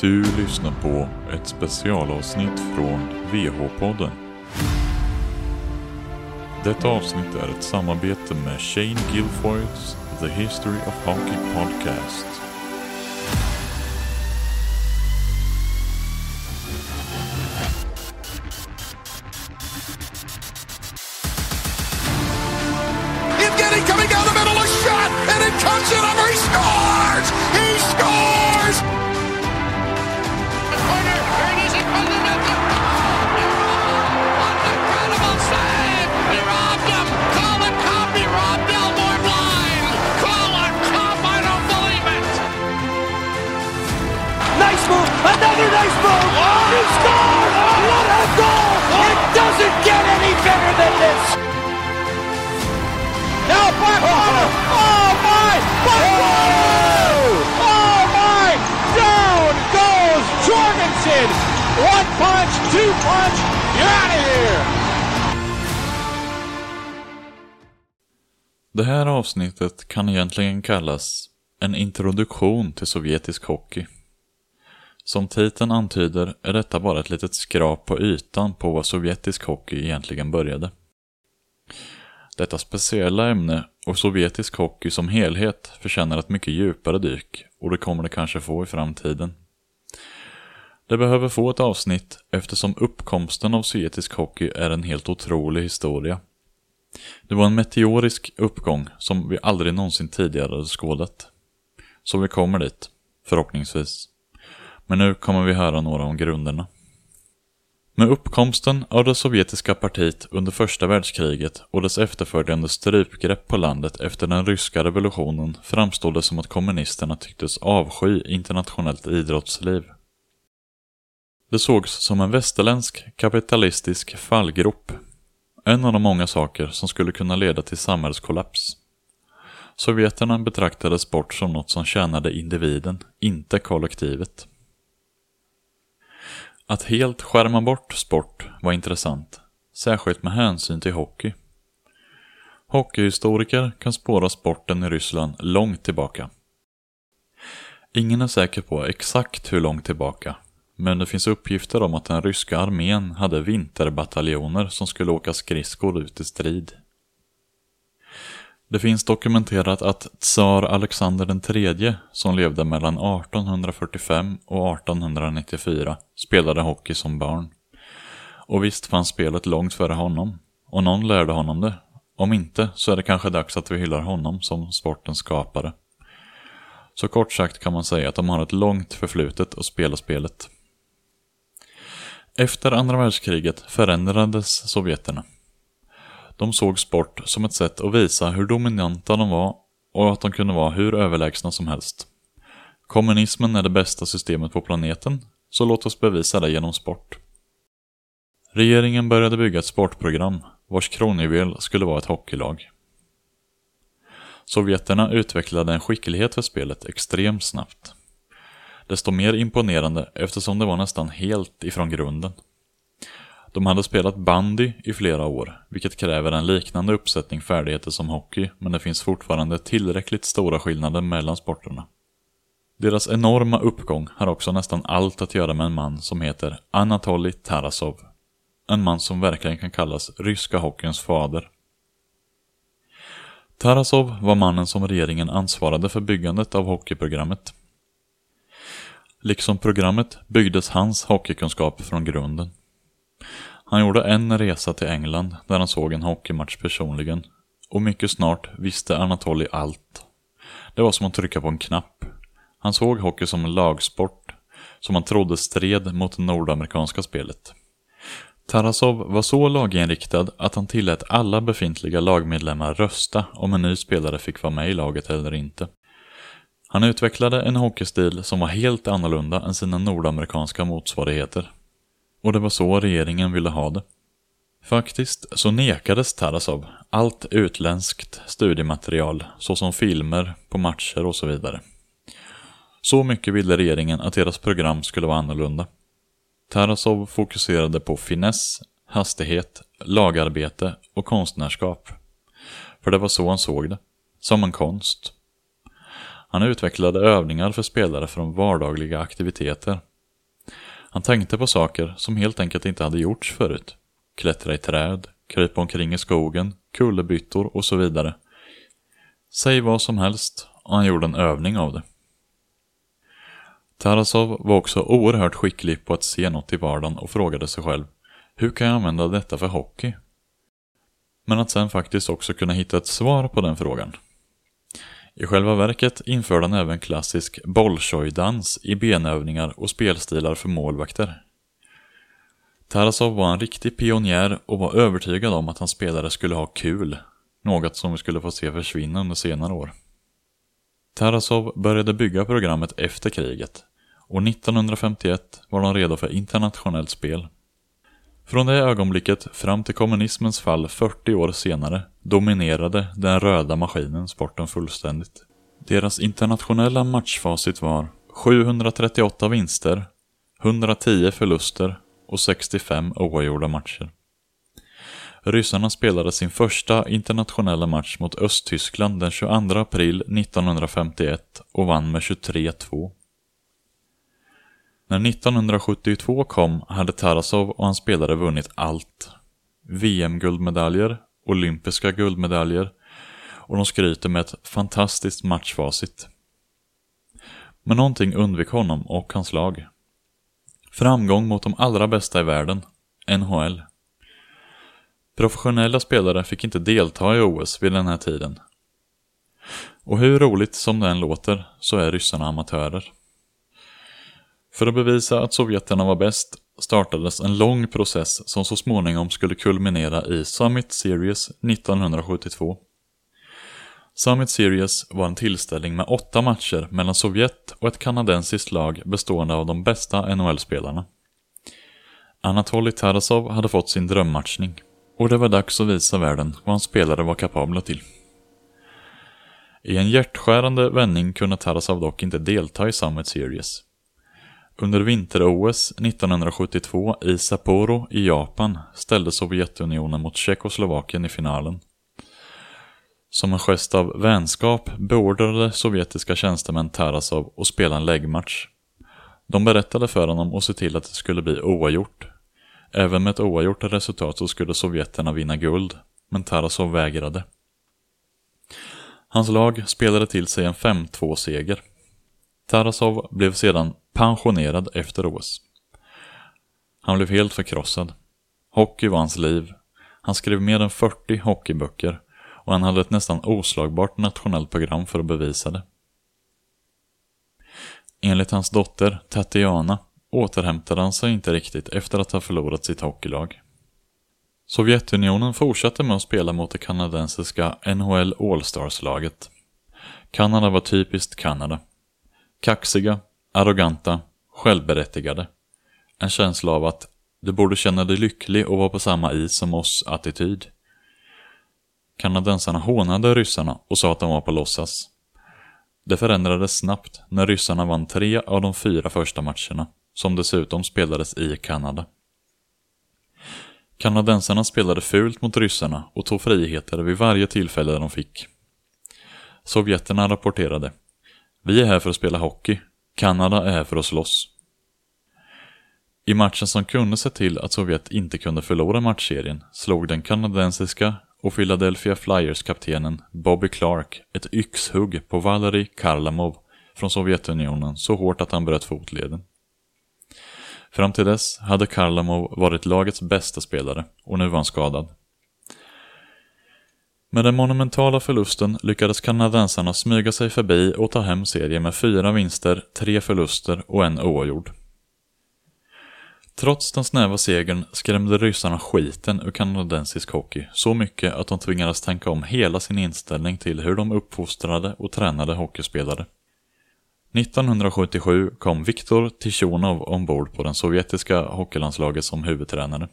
Du lyssnar på ett specialavsnitt från VH-podden. Detta avsnitt är ett samarbete med Shane Gilfoyts The History of Hockey Podcast. Evgeny coming down the middle, a shot, and it comes in over. He scores! He scores! Move. Another nice move. He scores. What a goal. It doesn't get any better than this. Now back corner. Oh, oh. oh my. Back Oh my. Down goes Jorgensen. One punch, two punch. You're out of here. Det här avsnittet kan egentligen kallas en introduktion till sovjetisk hockey. Som titeln antyder är detta bara ett litet skrap på ytan på vad sovjetisk hockey egentligen började. Detta speciella ämne och sovjetisk hockey som helhet förtjänar ett mycket djupare dyk och det kommer det kanske få i framtiden. Det behöver få ett avsnitt eftersom uppkomsten av sovjetisk hockey är en helt otrolig historia. Det var en meteorisk uppgång som vi aldrig någonsin tidigare hade skådat. Så vi kommer dit, förhoppningsvis. Men nu kommer vi höra några om grunderna. Med uppkomsten av det sovjetiska partiet under första världskriget och dess efterföljande strypgrepp på landet efter den ryska revolutionen framstod det som att kommunisterna tycktes avsky internationellt idrottsliv. Det sågs som en västerländsk kapitalistisk fallgrop. En av de många saker som skulle kunna leda till samhällskollaps. Sovjeterna betraktade sport som något som tjänade individen, inte kollektivet. Att helt skärma bort sport var intressant, särskilt med hänsyn till hockey. Hockeyhistoriker kan spåra sporten i Ryssland långt tillbaka. Ingen är säker på exakt hur långt tillbaka, men det finns uppgifter om att den ryska armén hade vinterbataljoner som skulle åka skridskor ut i strid. Det finns dokumenterat att tsar Alexander III, som levde mellan 1845 och 1894, spelade hockey som barn. Och visst fanns spelet långt före honom, och någon lärde honom det. Om inte så är det kanske dags att vi hyllar honom som sportens skapare. Så kort sagt kan man säga att de har ett långt förflutet att spela spelet. Efter andra världskriget förändrades sovjeterna. De såg sport som ett sätt att visa hur dominanta de var och att de kunde vara hur överlägsna som helst. Kommunismen är det bästa systemet på planeten, så låt oss bevisa det genom sport. Regeringen började bygga ett sportprogram, vars kronjuvel skulle vara ett hockeylag. Sovjeterna utvecklade en skicklighet för spelet extremt snabbt. Desto mer imponerande eftersom det var nästan helt ifrån grunden. De hade spelat bandy i flera år, vilket kräver en liknande uppsättning färdigheter som hockey, men det finns fortfarande tillräckligt stora skillnader mellan sporterna. Deras enorma uppgång har också nästan allt att göra med en man som heter Anatolij Tarasov. En man som verkligen kan kallas ryska hockeyns fader. Tarasov var mannen som regeringen ansvarade för byggandet av hockeyprogrammet. Liksom programmet byggdes hans hockeykunskap från grunden. Han gjorde en resa till England där han såg en hockeymatch personligen. Och mycket snart visste Anatoly allt. Det var som att trycka på en knapp. Han såg hockey som en lagsport, som han trodde stred mot det nordamerikanska spelet. Tarasov var så laginriktad att han tillät alla befintliga lagmedlemmar rösta om en ny spelare fick vara med i laget eller inte. Han utvecklade en hockeystil som var helt annorlunda än sina nordamerikanska motsvarigheter. Och det var så regeringen ville ha det. Faktiskt så nekades Tarasov allt utländskt studiematerial, såsom filmer på matcher och så vidare. Så mycket ville regeringen att deras program skulle vara annorlunda. Tarasov fokuserade på finess, hastighet, lagarbete och konstnärskap. För det var så han såg det. Som en konst. Han utvecklade övningar för spelare från vardagliga aktiviteter han tänkte på saker som helt enkelt inte hade gjorts förut. Klättra i träd, krypa omkring i skogen, kullerbyttor och så vidare. Säg vad som helst och han gjorde en övning av det. Tarasov var också oerhört skicklig på att se något i vardagen och frågade sig själv Hur kan jag använda detta för hockey? Men att sen faktiskt också kunna hitta ett svar på den frågan. I själva verket införde han även klassisk bolsjojdans i benövningar och spelstilar för målvakter. Tarasov var en riktig pionjär och var övertygad om att hans spelare skulle ha kul, något som vi skulle få se försvinna under senare år. Tarasov började bygga programmet efter kriget och 1951 var de redo för internationellt spel. Från det ögonblicket fram till kommunismens fall 40 år senare dominerade den röda maskinen sporten fullständigt. Deras internationella matchfacit var 738 vinster, 110 förluster och 65 oavgjorda matcher. Ryssarna spelade sin första internationella match mot Östtyskland den 22 april 1951 och vann med 23-2. När 1972 kom hade Tarasov och hans spelare vunnit allt. VM-guldmedaljer, olympiska guldmedaljer och de skryter med ett fantastiskt matchfacit. Men någonting undvek honom och hans lag. Framgång mot de allra bästa i världen, NHL. Professionella spelare fick inte delta i OS vid den här tiden. Och hur roligt som det än låter så är ryssarna amatörer. För att bevisa att sovjeterna var bäst startades en lång process som så småningom skulle kulminera i Summit Series 1972. Summit Series var en tillställning med åtta matcher mellan Sovjet och ett kanadensiskt lag bestående av de bästa NHL-spelarna. Anatolij Tarasov hade fått sin drömmatchning och det var dags att visa världen vad hans spelare var kapabla till. I en hjärtskärande vändning kunde Tarasov dock inte delta i Summit Series. Under vinter-OS 1972 i Sapporo i Japan ställde Sovjetunionen mot Tjeckoslovakien i finalen. Som en gest av vänskap beordrade sovjetiska tjänstemän Tarasov att spela en läggmatch. De berättade för honom att se till att det skulle bli oavgjort. Även med ett oavgjort resultat så skulle sovjeterna vinna guld, men Tarasov vägrade. Hans lag spelade till sig en 5-2-seger. Tarasov blev sedan pensionerad efter OS. Han blev helt förkrossad. Hockey var hans liv. Han skrev mer än 40 hockeyböcker och han hade ett nästan oslagbart nationellt program för att bevisa det. Enligt hans dotter, Tatiana, återhämtade han sig inte riktigt efter att ha förlorat sitt hockeylag. Sovjetunionen fortsatte med att spela mot det kanadensiska NHL All-Stars-laget. Kanada var typiskt Kanada. Kaxiga, arroganta, självberättigade. En känsla av att du borde känna dig lycklig och vara på samma is som oss-attityd. Kanadensarna hånade ryssarna och sa att de var på låtsas. Det förändrades snabbt när ryssarna vann tre av de fyra första matcherna, som dessutom spelades i Kanada. Kanadensarna spelade fult mot ryssarna och tog friheter vid varje tillfälle de fick. Sovjeterna rapporterade Vi är här för att spela hockey. Kanada är här för att slåss. I matchen som kunde se till att Sovjet inte kunde förlora matchserien slog den kanadensiska och Philadelphia Flyers-kaptenen Bobby Clark ett yxhugg på Valerij Karlamov från Sovjetunionen så hårt att han bröt fotleden. Fram till dess hade Karlamov varit lagets bästa spelare och nu var han skadad. Med den monumentala förlusten lyckades kanadensarna smyga sig förbi och ta hem serien med fyra vinster, tre förluster och en oavgjord. Trots den snäva segern skrämde ryssarna skiten ur kanadensisk hockey så mycket att de tvingades tänka om hela sin inställning till hur de uppfostrade och tränade hockeyspelare. 1977 kom Viktor Tichonov ombord på den sovjetiska hockeylandslaget som huvudtränare.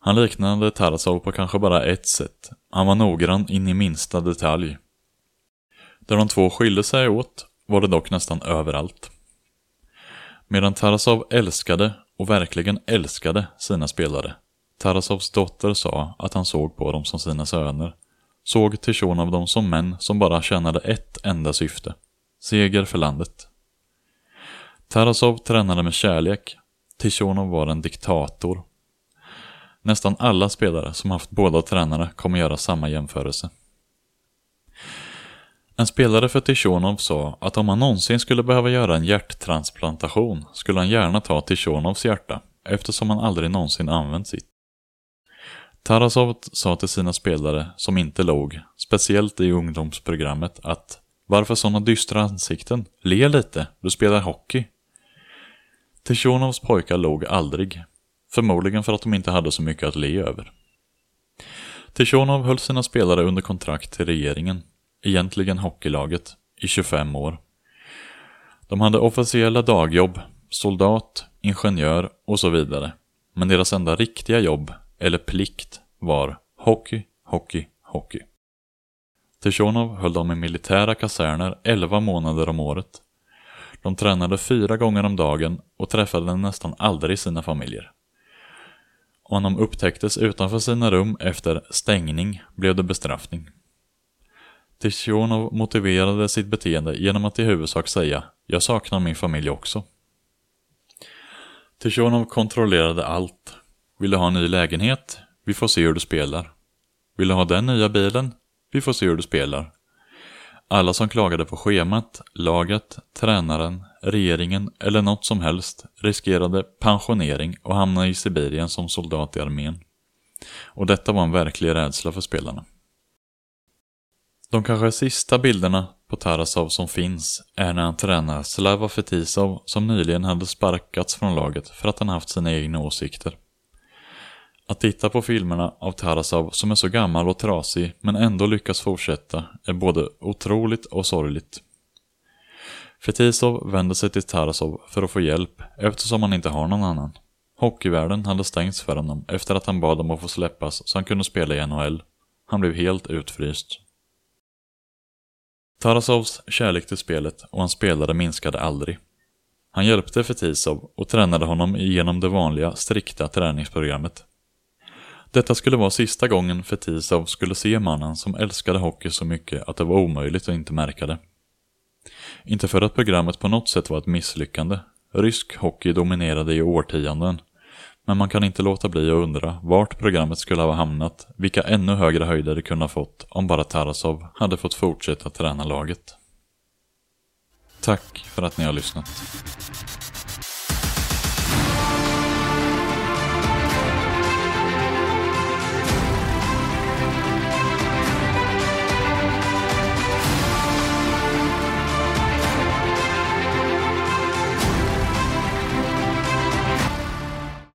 Han liknade Tarasov på kanske bara ett sätt. Han var noggrann in i minsta detalj. Där de två skilde sig åt var det dock nästan överallt. Medan Tarasov älskade, och verkligen älskade, sina spelare. Tarasovs dotter sa att han såg på dem som sina söner. Såg Tishonov dem som män som bara tjänade ett enda syfte. Seger för landet. Tarasov tränade med kärlek. Tichonov var en diktator. Nästan alla spelare som haft båda tränarna kommer göra samma jämförelse. En spelare för Tichonov sa att om han någonsin skulle behöva göra en hjärttransplantation skulle han gärna ta Tichonovs hjärta eftersom han aldrig någonsin använt sitt. Tarasov sa till sina spelare som inte låg, speciellt i ungdomsprogrammet, att varför sådana dystra ansikten? Le lite, du spelar hockey. Tichonovs pojkar låg aldrig. Förmodligen för att de inte hade så mycket att le över. Tichonov höll sina spelare under kontrakt till regeringen, egentligen hockeylaget, i 25 år. De hade officiella dagjobb, soldat, ingenjör och så vidare. Men deras enda riktiga jobb, eller plikt, var hockey, hockey, hockey. Tichonov höll dem i militära kaserner 11 månader om året. De tränade fyra gånger om dagen och träffade nästan aldrig sina familjer. Om de upptäcktes utanför sina rum efter stängning blev det bestraffning. Tichonov motiverade sitt beteende genom att i huvudsak säga ”Jag saknar min familj också”. Tichonov kontrollerade allt. Vill du ha en ny lägenhet? Vi får se hur du spelar. Vill du ha den nya bilen? Vi får se hur du spelar. Alla som klagade på schemat, laget, tränaren, regeringen eller något som helst riskerade pensionering och hamna i Sibirien som soldat i armén. Och detta var en verklig rädsla för spelarna. De kanske sista bilderna på Tarasov som finns är när han tränar Slava Fetisov som nyligen hade sparkats från laget för att han haft sina egna åsikter. Att titta på filmerna av Tarasov som är så gammal och trasig men ändå lyckas fortsätta är både otroligt och sorgligt. Fetisov vänder sig till Tarasov för att få hjälp eftersom han inte har någon annan. Hockeyvärlden hade stängts för honom efter att han bad om att få släppas så han kunde spela i NHL. Han blev helt utfryst. Tarasovs kärlek till spelet och hans spelare minskade aldrig. Han hjälpte Fetisov och tränade honom igenom det vanliga, strikta träningsprogrammet. Detta skulle vara sista gången Fetisov skulle se mannen som älskade hockey så mycket att det var omöjligt att inte märka det. Inte för att programmet på något sätt var ett misslyckande. Rysk hockey dominerade i årtionden. Men man kan inte låta bli att undra vart programmet skulle ha hamnat, vilka ännu högre höjder det kunde ha fått om bara Tarasov hade fått fortsätta träna laget. Tack för att ni har lyssnat.